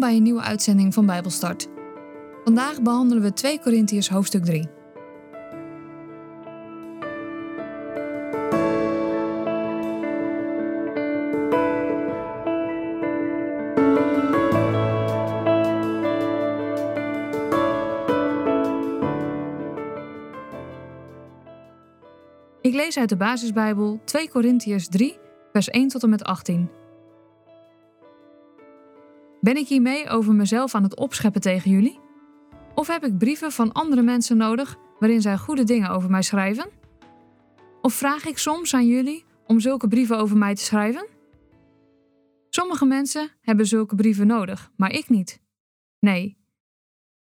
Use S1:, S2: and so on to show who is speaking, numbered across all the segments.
S1: Bij een nieuwe uitzending van Bijbelstart. Vandaag behandelen we 2 Korintiërs hoofdstuk 3. Ik lees uit de basisbijbel 2 Korintiërs 3, vers 1 tot en met 18. Ben ik hiermee over mezelf aan het opscheppen tegen jullie? Of heb ik brieven van andere mensen nodig waarin zij goede dingen over mij schrijven? Of vraag ik soms aan jullie om zulke brieven over mij te schrijven? Sommige mensen hebben zulke brieven nodig, maar ik niet. Nee,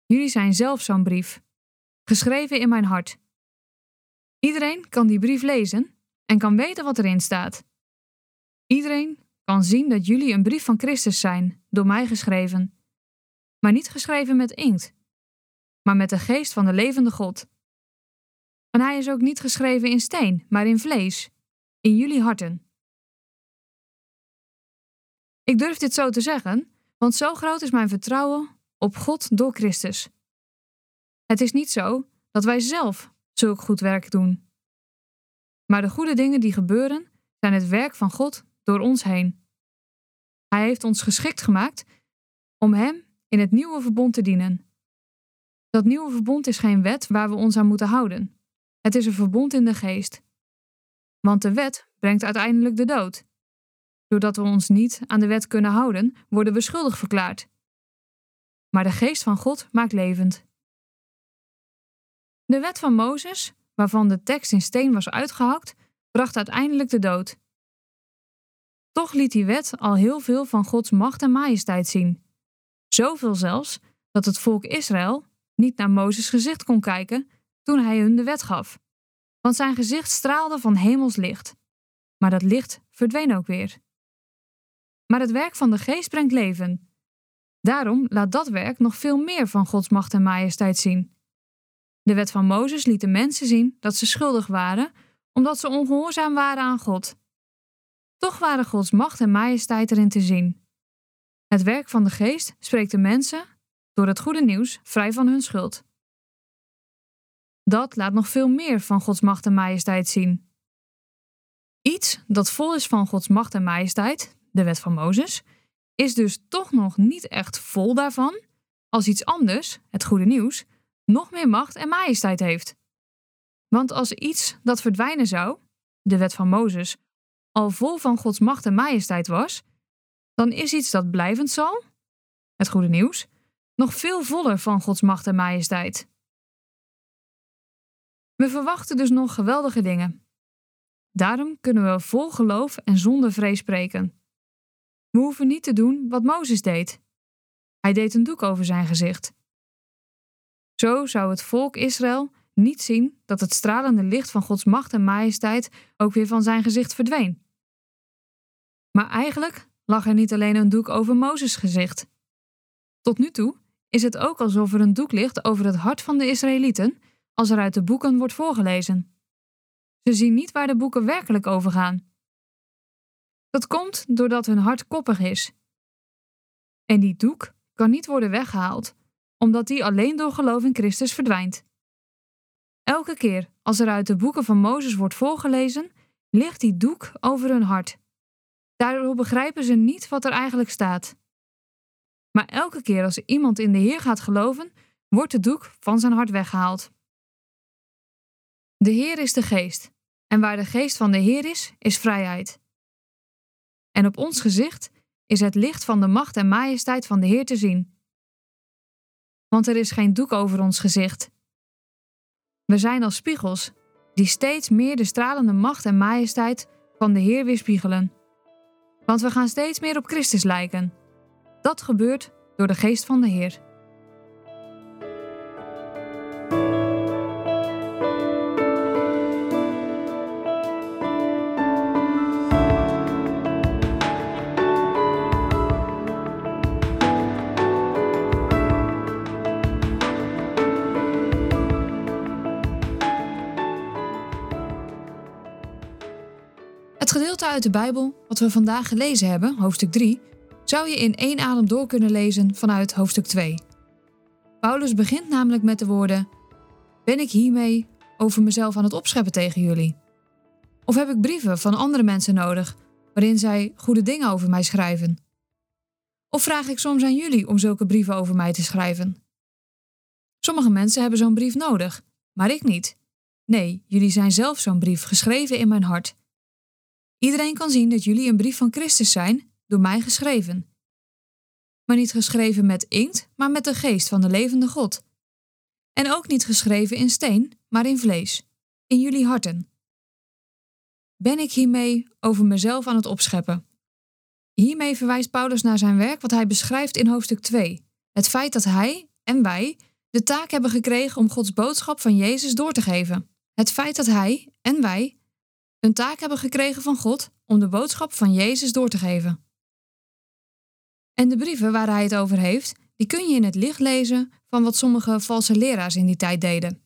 S1: jullie zijn zelf zo'n brief, geschreven in mijn hart. Iedereen kan die brief lezen en kan weten wat erin staat. Iedereen kan zien dat jullie een brief van Christus zijn, door mij geschreven. Maar niet geschreven met inkt, maar met de geest van de levende God. En hij is ook niet geschreven in steen, maar in vlees, in jullie harten. Ik durf dit zo te zeggen, want zo groot is mijn vertrouwen op God door Christus. Het is niet zo dat wij zelf zulk goed werk doen. Maar de goede dingen die gebeuren, zijn het werk van God door ons heen. Hij heeft ons geschikt gemaakt om Hem in het nieuwe verbond te dienen. Dat nieuwe verbond is geen wet waar we ons aan moeten houden. Het is een verbond in de geest. Want de wet brengt uiteindelijk de dood. Doordat we ons niet aan de wet kunnen houden, worden we schuldig verklaard. Maar de geest van God maakt levend. De wet van Mozes, waarvan de tekst in steen was uitgehakt, bracht uiteindelijk de dood. Toch liet die wet al heel veel van Gods macht en majesteit zien. Zoveel zelfs dat het volk Israël niet naar Mozes gezicht kon kijken toen hij hun de wet gaf. Want zijn gezicht straalde van hemels licht. Maar dat licht verdween ook weer. Maar het werk van de geest brengt leven. Daarom laat dat werk nog veel meer van Gods macht en majesteit zien. De wet van Mozes liet de mensen zien dat ze schuldig waren, omdat ze ongehoorzaam waren aan God. Toch waren Gods macht en majesteit erin te zien. Het werk van de geest spreekt de mensen, door het goede nieuws, vrij van hun schuld. Dat laat nog veel meer van Gods macht en majesteit zien. Iets dat vol is van Gods macht en majesteit, de wet van Mozes, is dus toch nog niet echt vol daarvan, als iets anders, het goede nieuws, nog meer macht en majesteit heeft. Want als iets dat verdwijnen zou, de wet van Mozes, al vol van Gods macht en majesteit was, dan is iets dat blijvend zal, het goede nieuws, nog veel voller van Gods macht en majesteit. We verwachten dus nog geweldige dingen. Daarom kunnen we vol geloof en zonder vrees spreken. We hoeven niet te doen wat Mozes deed. Hij deed een doek over zijn gezicht. Zo zou het volk Israël niet zien dat het stralende licht van Gods macht en majesteit ook weer van zijn gezicht verdween. Maar eigenlijk lag er niet alleen een doek over Mozes gezicht. Tot nu toe is het ook alsof er een doek ligt over het hart van de Israëlieten als er uit de boeken wordt voorgelezen. Ze zien niet waar de boeken werkelijk over gaan. Dat komt doordat hun hart koppig is. En die doek kan niet worden weggehaald, omdat die alleen door geloof in Christus verdwijnt. Elke keer als er uit de boeken van Mozes wordt voorgelezen, ligt die doek over hun hart. Daardoor begrijpen ze niet wat er eigenlijk staat. Maar elke keer als iemand in de Heer gaat geloven, wordt de doek van zijn hart weggehaald. De Heer is de geest, en waar de geest van de Heer is, is vrijheid. En op ons gezicht is het licht van de macht en majesteit van de Heer te zien. Want er is geen doek over ons gezicht. We zijn als spiegels die steeds meer de stralende macht en majesteit van de Heer weerspiegelen. Want we gaan steeds meer op Christus lijken. Dat gebeurt door de geest van de Heer. Uit de Bijbel wat we vandaag gelezen hebben, hoofdstuk 3, zou je in één adem door kunnen lezen vanuit hoofdstuk 2. Paulus begint namelijk met de woorden: Ben ik hiermee over mezelf aan het opscheppen tegen jullie? Of heb ik brieven van andere mensen nodig waarin zij goede dingen over mij schrijven? Of vraag ik soms aan jullie om zulke brieven over mij te schrijven? Sommige mensen hebben zo'n brief nodig, maar ik niet. Nee, jullie zijn zelf zo'n brief geschreven in mijn hart. Iedereen kan zien dat jullie een brief van Christus zijn, door mij geschreven. Maar niet geschreven met inkt, maar met de geest van de levende God. En ook niet geschreven in steen, maar in vlees, in jullie harten. Ben ik hiermee over mezelf aan het opscheppen? Hiermee verwijst Paulus naar zijn werk wat hij beschrijft in hoofdstuk 2. Het feit dat hij en wij de taak hebben gekregen om Gods boodschap van Jezus door te geven. Het feit dat hij en wij een taak hebben gekregen van God om de boodschap van Jezus door te geven. En de brieven waar hij het over heeft, die kun je in het licht lezen van wat sommige valse leraars in die tijd deden.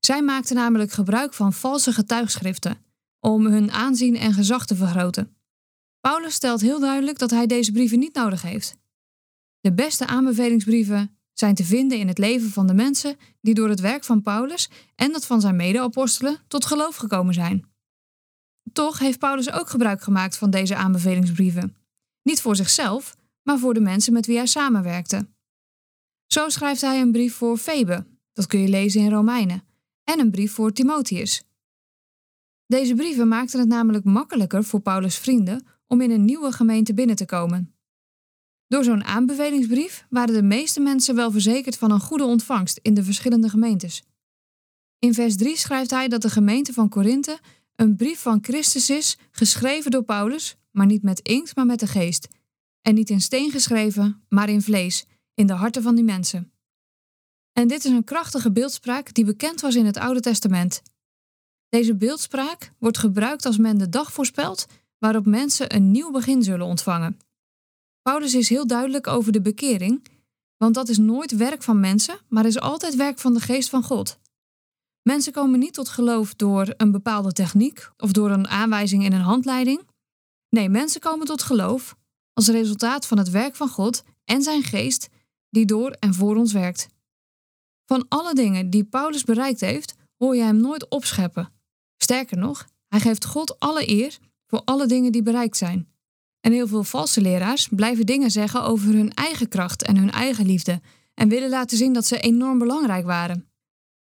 S1: Zij maakten namelijk gebruik van valse getuigschriften om hun aanzien en gezag te vergroten. Paulus stelt heel duidelijk dat hij deze brieven niet nodig heeft. De beste aanbevelingsbrieven zijn te vinden in het leven van de mensen die door het werk van Paulus en dat van zijn mede-apostelen tot geloof gekomen zijn. Toch heeft Paulus ook gebruik gemaakt van deze aanbevelingsbrieven. Niet voor zichzelf, maar voor de mensen met wie hij samenwerkte. Zo schrijft hij een brief voor Febe, dat kun je lezen in Romeinen, en een brief voor Timotheus. Deze brieven maakten het namelijk makkelijker voor Paulus' vrienden om in een nieuwe gemeente binnen te komen. Door zo'n aanbevelingsbrief waren de meeste mensen wel verzekerd van een goede ontvangst in de verschillende gemeentes. In vers 3 schrijft hij dat de gemeente van Korinthe een brief van Christus is, geschreven door Paulus, maar niet met inkt, maar met de geest. En niet in steen geschreven, maar in vlees, in de harten van die mensen. En dit is een krachtige beeldspraak die bekend was in het Oude Testament. Deze beeldspraak wordt gebruikt als men de dag voorspelt waarop mensen een nieuw begin zullen ontvangen. Paulus is heel duidelijk over de bekering, want dat is nooit werk van mensen, maar is altijd werk van de geest van God. Mensen komen niet tot geloof door een bepaalde techniek of door een aanwijzing in een handleiding. Nee, mensen komen tot geloof als resultaat van het werk van God en zijn geest die door en voor ons werkt. Van alle dingen die Paulus bereikt heeft, hoor je hem nooit opscheppen. Sterker nog, hij geeft God alle eer voor alle dingen die bereikt zijn. En heel veel valse leraars blijven dingen zeggen over hun eigen kracht en hun eigen liefde en willen laten zien dat ze enorm belangrijk waren.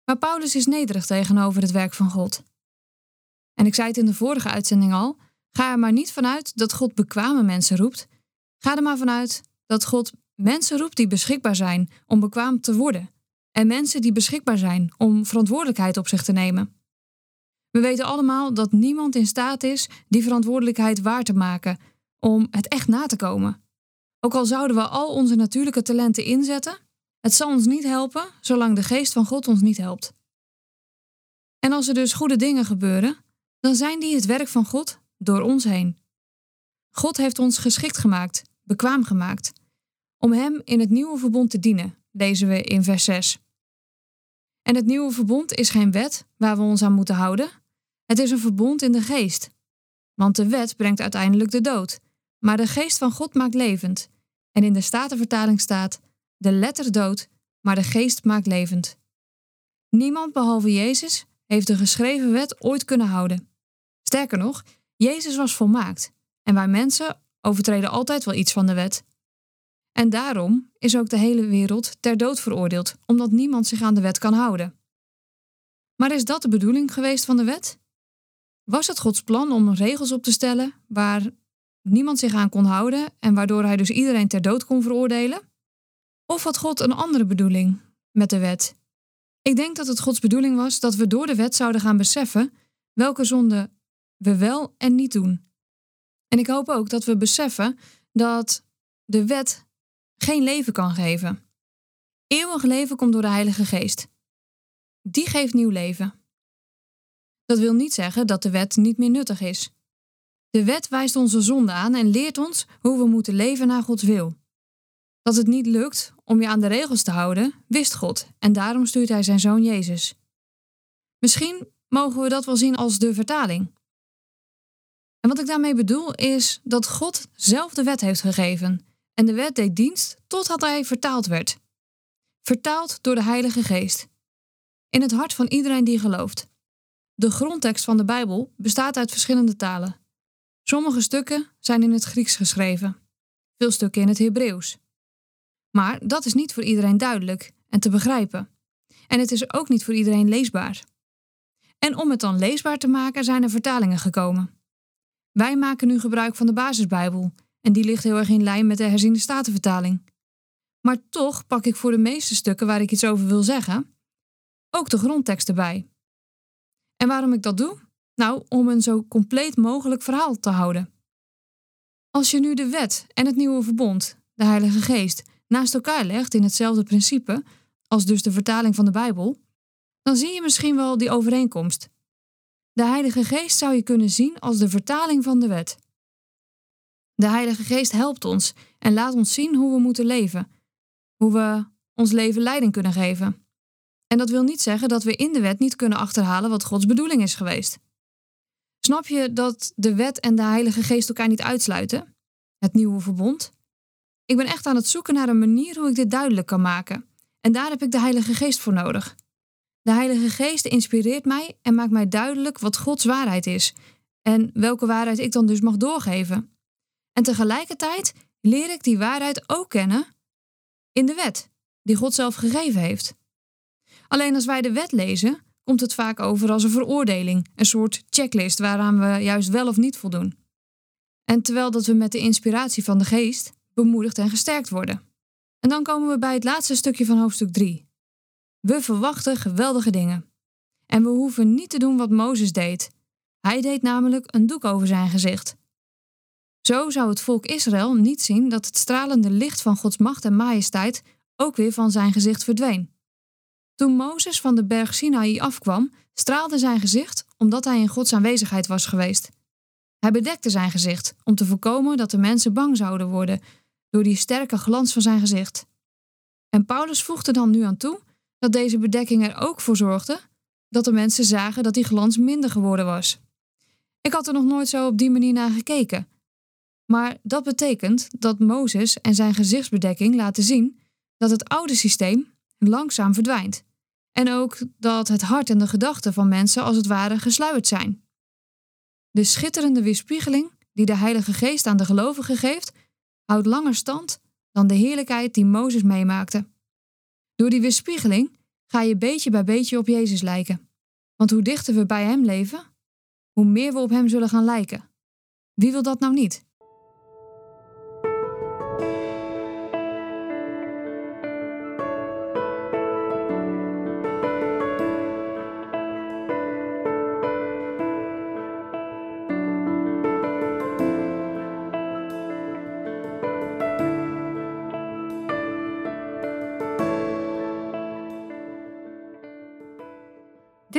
S1: Maar Paulus is nederig tegenover het werk van God. En ik zei het in de vorige uitzending al: ga er maar niet vanuit dat God bekwame mensen roept. Ga er maar vanuit dat God mensen roept die beschikbaar zijn om bekwaam te worden. En mensen die beschikbaar zijn om verantwoordelijkheid op zich te nemen. We weten allemaal dat niemand in staat is die verantwoordelijkheid waar te maken om het echt na te komen. Ook al zouden we al onze natuurlijke talenten inzetten, het zal ons niet helpen zolang de geest van God ons niet helpt. En als er dus goede dingen gebeuren, dan zijn die het werk van God door ons heen. God heeft ons geschikt gemaakt, bekwaam gemaakt, om Hem in het nieuwe verbond te dienen, lezen we in vers 6. En het nieuwe verbond is geen wet waar we ons aan moeten houden, het is een verbond in de geest. Want de wet brengt uiteindelijk de dood, maar de geest van God maakt levend. En in de Statenvertaling staat: de letter dood, maar de geest maakt levend. Niemand behalve Jezus heeft de geschreven wet ooit kunnen houden. Sterker nog, Jezus was volmaakt en wij mensen overtreden altijd wel iets van de wet. En daarom is ook de hele wereld ter dood veroordeeld, omdat niemand zich aan de wet kan houden. Maar is dat de bedoeling geweest van de wet? Was het Gods plan om regels op te stellen waar niemand zich aan kon houden en waardoor hij dus iedereen ter dood kon veroordelen? Of had God een andere bedoeling met de wet? Ik denk dat het Gods bedoeling was dat we door de wet zouden gaan beseffen welke zonde we wel en niet doen. En ik hoop ook dat we beseffen dat de wet geen leven kan geven. Eeuwig leven komt door de Heilige Geest. Die geeft nieuw leven. Dat wil niet zeggen dat de wet niet meer nuttig is. De wet wijst onze zonde aan en leert ons hoe we moeten leven naar Gods wil. Dat het niet lukt om je aan de regels te houden, wist God en daarom stuurt Hij zijn zoon Jezus. Misschien mogen we dat wel zien als de vertaling. En wat ik daarmee bedoel is dat God zelf de wet heeft gegeven. En de wet deed dienst totdat hij vertaald werd. Vertaald door de Heilige Geest. In het hart van iedereen die gelooft. De grondtekst van de Bijbel bestaat uit verschillende talen. Sommige stukken zijn in het Grieks geschreven, veel stukken in het Hebreeuws. Maar dat is niet voor iedereen duidelijk en te begrijpen. En het is ook niet voor iedereen leesbaar. En om het dan leesbaar te maken zijn er vertalingen gekomen. Wij maken nu gebruik van de basisbijbel en die ligt heel erg in lijn met de herziende statenvertaling. Maar toch pak ik voor de meeste stukken waar ik iets over wil zeggen ook de grondtekst erbij. En waarom ik dat doe? Nou, om een zo compleet mogelijk verhaal te houden. Als je nu de wet en het nieuwe verbond, de Heilige Geest, naast elkaar legt in hetzelfde principe, als dus de vertaling van de Bijbel, dan zie je misschien wel die overeenkomst. De Heilige Geest zou je kunnen zien als de vertaling van de wet. De Heilige Geest helpt ons en laat ons zien hoe we moeten leven, hoe we ons leven leiding kunnen geven. En dat wil niet zeggen dat we in de wet niet kunnen achterhalen wat Gods bedoeling is geweest. Snap je dat de wet en de Heilige Geest elkaar niet uitsluiten? Het nieuwe verbond? Ik ben echt aan het zoeken naar een manier hoe ik dit duidelijk kan maken. En daar heb ik de Heilige Geest voor nodig. De Heilige Geest inspireert mij en maakt mij duidelijk wat Gods waarheid is en welke waarheid ik dan dus mag doorgeven. En tegelijkertijd leer ik die waarheid ook kennen in de wet, die God zelf gegeven heeft. Alleen als wij de wet lezen, komt het vaak over als een veroordeling, een soort checklist waaraan we juist wel of niet voldoen. En terwijl dat we met de inspiratie van de geest bemoedigd en gesterkt worden. En dan komen we bij het laatste stukje van hoofdstuk 3. We verwachten geweldige dingen. En we hoeven niet te doen wat Mozes deed. Hij deed namelijk een doek over zijn gezicht. Zo zou het volk Israël niet zien dat het stralende licht van Gods macht en majesteit ook weer van zijn gezicht verdween. Toen Mozes van de berg Sinaï afkwam, straalde zijn gezicht omdat hij in Gods aanwezigheid was geweest. Hij bedekte zijn gezicht om te voorkomen dat de mensen bang zouden worden door die sterke glans van zijn gezicht. En Paulus voegde dan nu aan toe dat deze bedekking er ook voor zorgde dat de mensen zagen dat die glans minder geworden was. Ik had er nog nooit zo op die manier naar gekeken. Maar dat betekent dat Mozes en zijn gezichtsbedekking laten zien dat het oude systeem langzaam verdwijnt. En ook dat het hart en de gedachten van mensen als het ware gesluierd zijn. De schitterende weerspiegeling die de Heilige Geest aan de gelovigen geeft, houdt langer stand dan de heerlijkheid die Mozes meemaakte. Door die weerspiegeling ga je beetje bij beetje op Jezus lijken. Want hoe dichter we bij Hem leven, hoe meer we op Hem zullen gaan lijken. Wie wil dat nou niet?